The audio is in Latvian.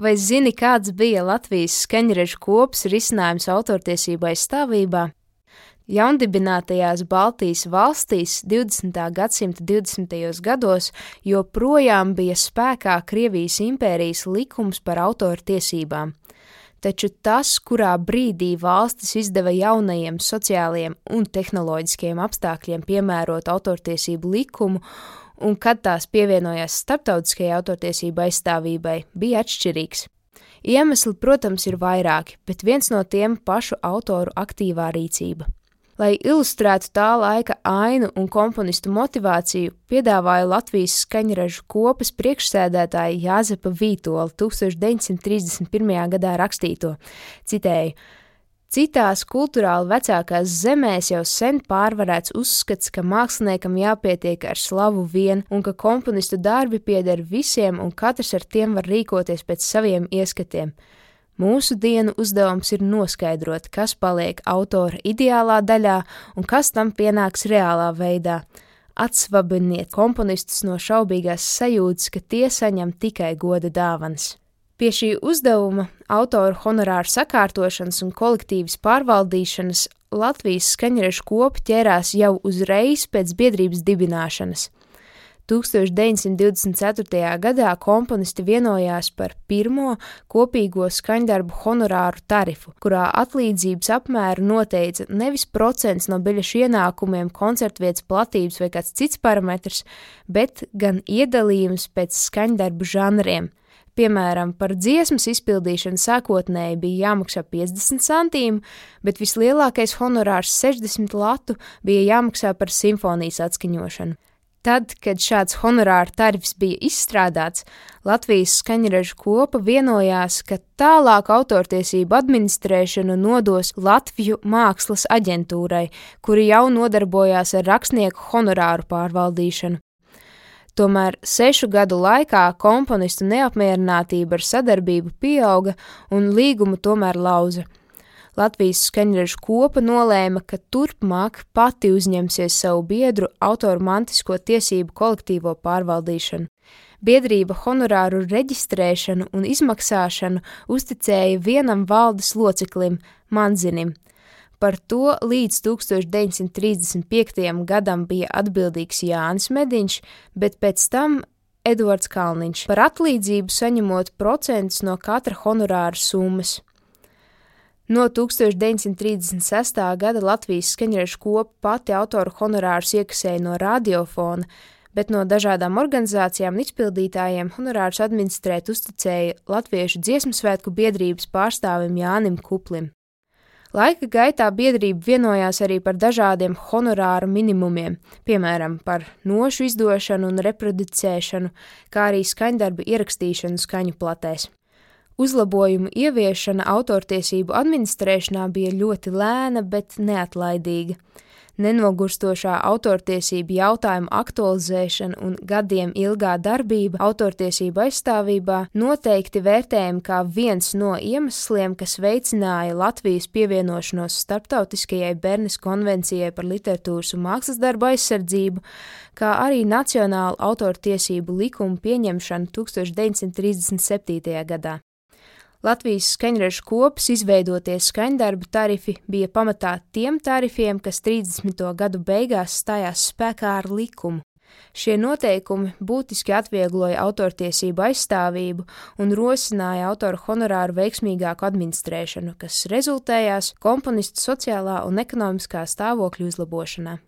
Vai zini, kāds bija Latvijas skaņrežu kops risinājums autortiesību aizstāvībā? Jaundibinātajās Baltijas valstīs 20. gadsimta 20. gados joprojām bija spēkā Krievijas impērijas likums par autortiesībām. Taču tas, kurā brīdī valstis izdeva jaunajiem sociālajiem un tehnoloģiskiem apstākļiem piemērot autortiesību likumu un kad tās pievienojās starptautiskajai autortiesību aizstāvībai, bija atšķirīgs. Iemesli, protams, ir vairāki, bet viens no tiem pašu autoru aktīvā rīcība. Lai ilustrētu tā laika ainu un komponistu motivāciju, piedāvāja Latvijas skaņražu kopas priekšsēdētāja Jāzepa Vītola 1931. gadā rakstīto, citēju, Citās kultūrāli vecākās zemēs jau sen pārvarēts uzskats, ka māksliniekam jāpietiek ar slavu vien, un ka komponistu darbi pieder visiem, un katrs ar tiem var rīkoties pēc saviem ieskatiem. Mūsu dienu uzdevums ir noskaidrot, kas paliek autora ideālā daļā un kas tam pienāks reālā veidā. Atsvabiniet komponistus no šaubīgās sajūtas, ka tie saņem tikai goda dāvanas. Pie šī uzdevuma, autoru honorāru sakārtošanas un kolektīvas pārvaldīšanas Latvijas skaņrežu kopa ķērās jau uzreiz pēc biedrības dibināšanas. 1924. gadā komponisti vienojās par pirmo kopīgo skaņdarbu honorāru tarifu, kurā atlīdzības apmēru noteica nevis procents no biļešu ienākumiem, koncertvietas platības vai kāds cits parametrs, bet gan iedalījums pēc skaņdarbu žanriem – Piemēram, par dziesmas izpildīšanu sākotnēji bija jāmaksā 50 centīmi, bet vislielākais honorārs 60 latu bija jāmaksā par simfonijas atskaņošanu. Tad, kad šāds honorāra tarifs bija izstrādāts, Latvijas skaņražu kopa vienojās, ka tālāk autortiesību administrēšanu nodos Latviju mākslas aģentūrai, kuri jau nodarbojās ar rakstnieku honorāru pārvaldīšanu. Tomēr sešu gadu laikā komponistu neapmierinātība ar sadarbību pieauga un līgumu tomēr lauza. Latvijas skaņražu kopa nolēma, ka turpmāk pati uzņemsies savu biedru autoru mantisko tiesību kolektīvo pārvaldīšanu. Biedrība honorāru reģistrēšanu un izmaksāšanu uzticēja vienam valdes loceklim, Manzinim, Par to līdz 1935. gadam bija atbildīgs Jānis Mediņš, bet pēc tam Edvards Kalniņš par atlīdzību saņemot procentus no katra honorāra summas. No 1936. gada Latvijas skaņrežu kopa pati autoru honorārus iekasēja no radiofona, bet no dažādām organizācijām un izpildītājiem honorārus administrēt uzticēja Latviešu dziesmu svētku biedrības pārstāvim Jānim Kuplim. Laika gaitā biedrība vienojās arī par dažādiem honorāru minimumiem, piemēram, par nošu izdošanu un reproducēšanu, kā arī skaņdarbu ierakstīšanu skaņu platēs. Uzlabojumu ieviešana autortiesību administrēšanā bija ļoti lēna, bet neatlaidīga nenogurstošā autortiesību jautājumu aktualizēšana un gadiem ilgā darbība autortiesību aizstāvībā noteikti vērtējami kā viens no iemesliem, kas veicināja Latvijas pievienošanos starptautiskajai Bernes konvencijai par literatūras un mākslas darbu aizsardzību, kā arī Nacionāla autortiesību likuma pieņemšanu 1937. gadā. Latvijas skaņražu kopas izveidotie skaņdarbu tarifi bija pamatā tiem tarifiem, kas 30. gadu beigās stājās spēkā ar likumu. Šie noteikumi būtiski atviegloja autortiesību aizstāvību un rosināja autoru honorāru veiksmīgāku administrēšanu, kas rezultējās komponistu sociālā un ekonomiskā stāvokļa uzlabošanā.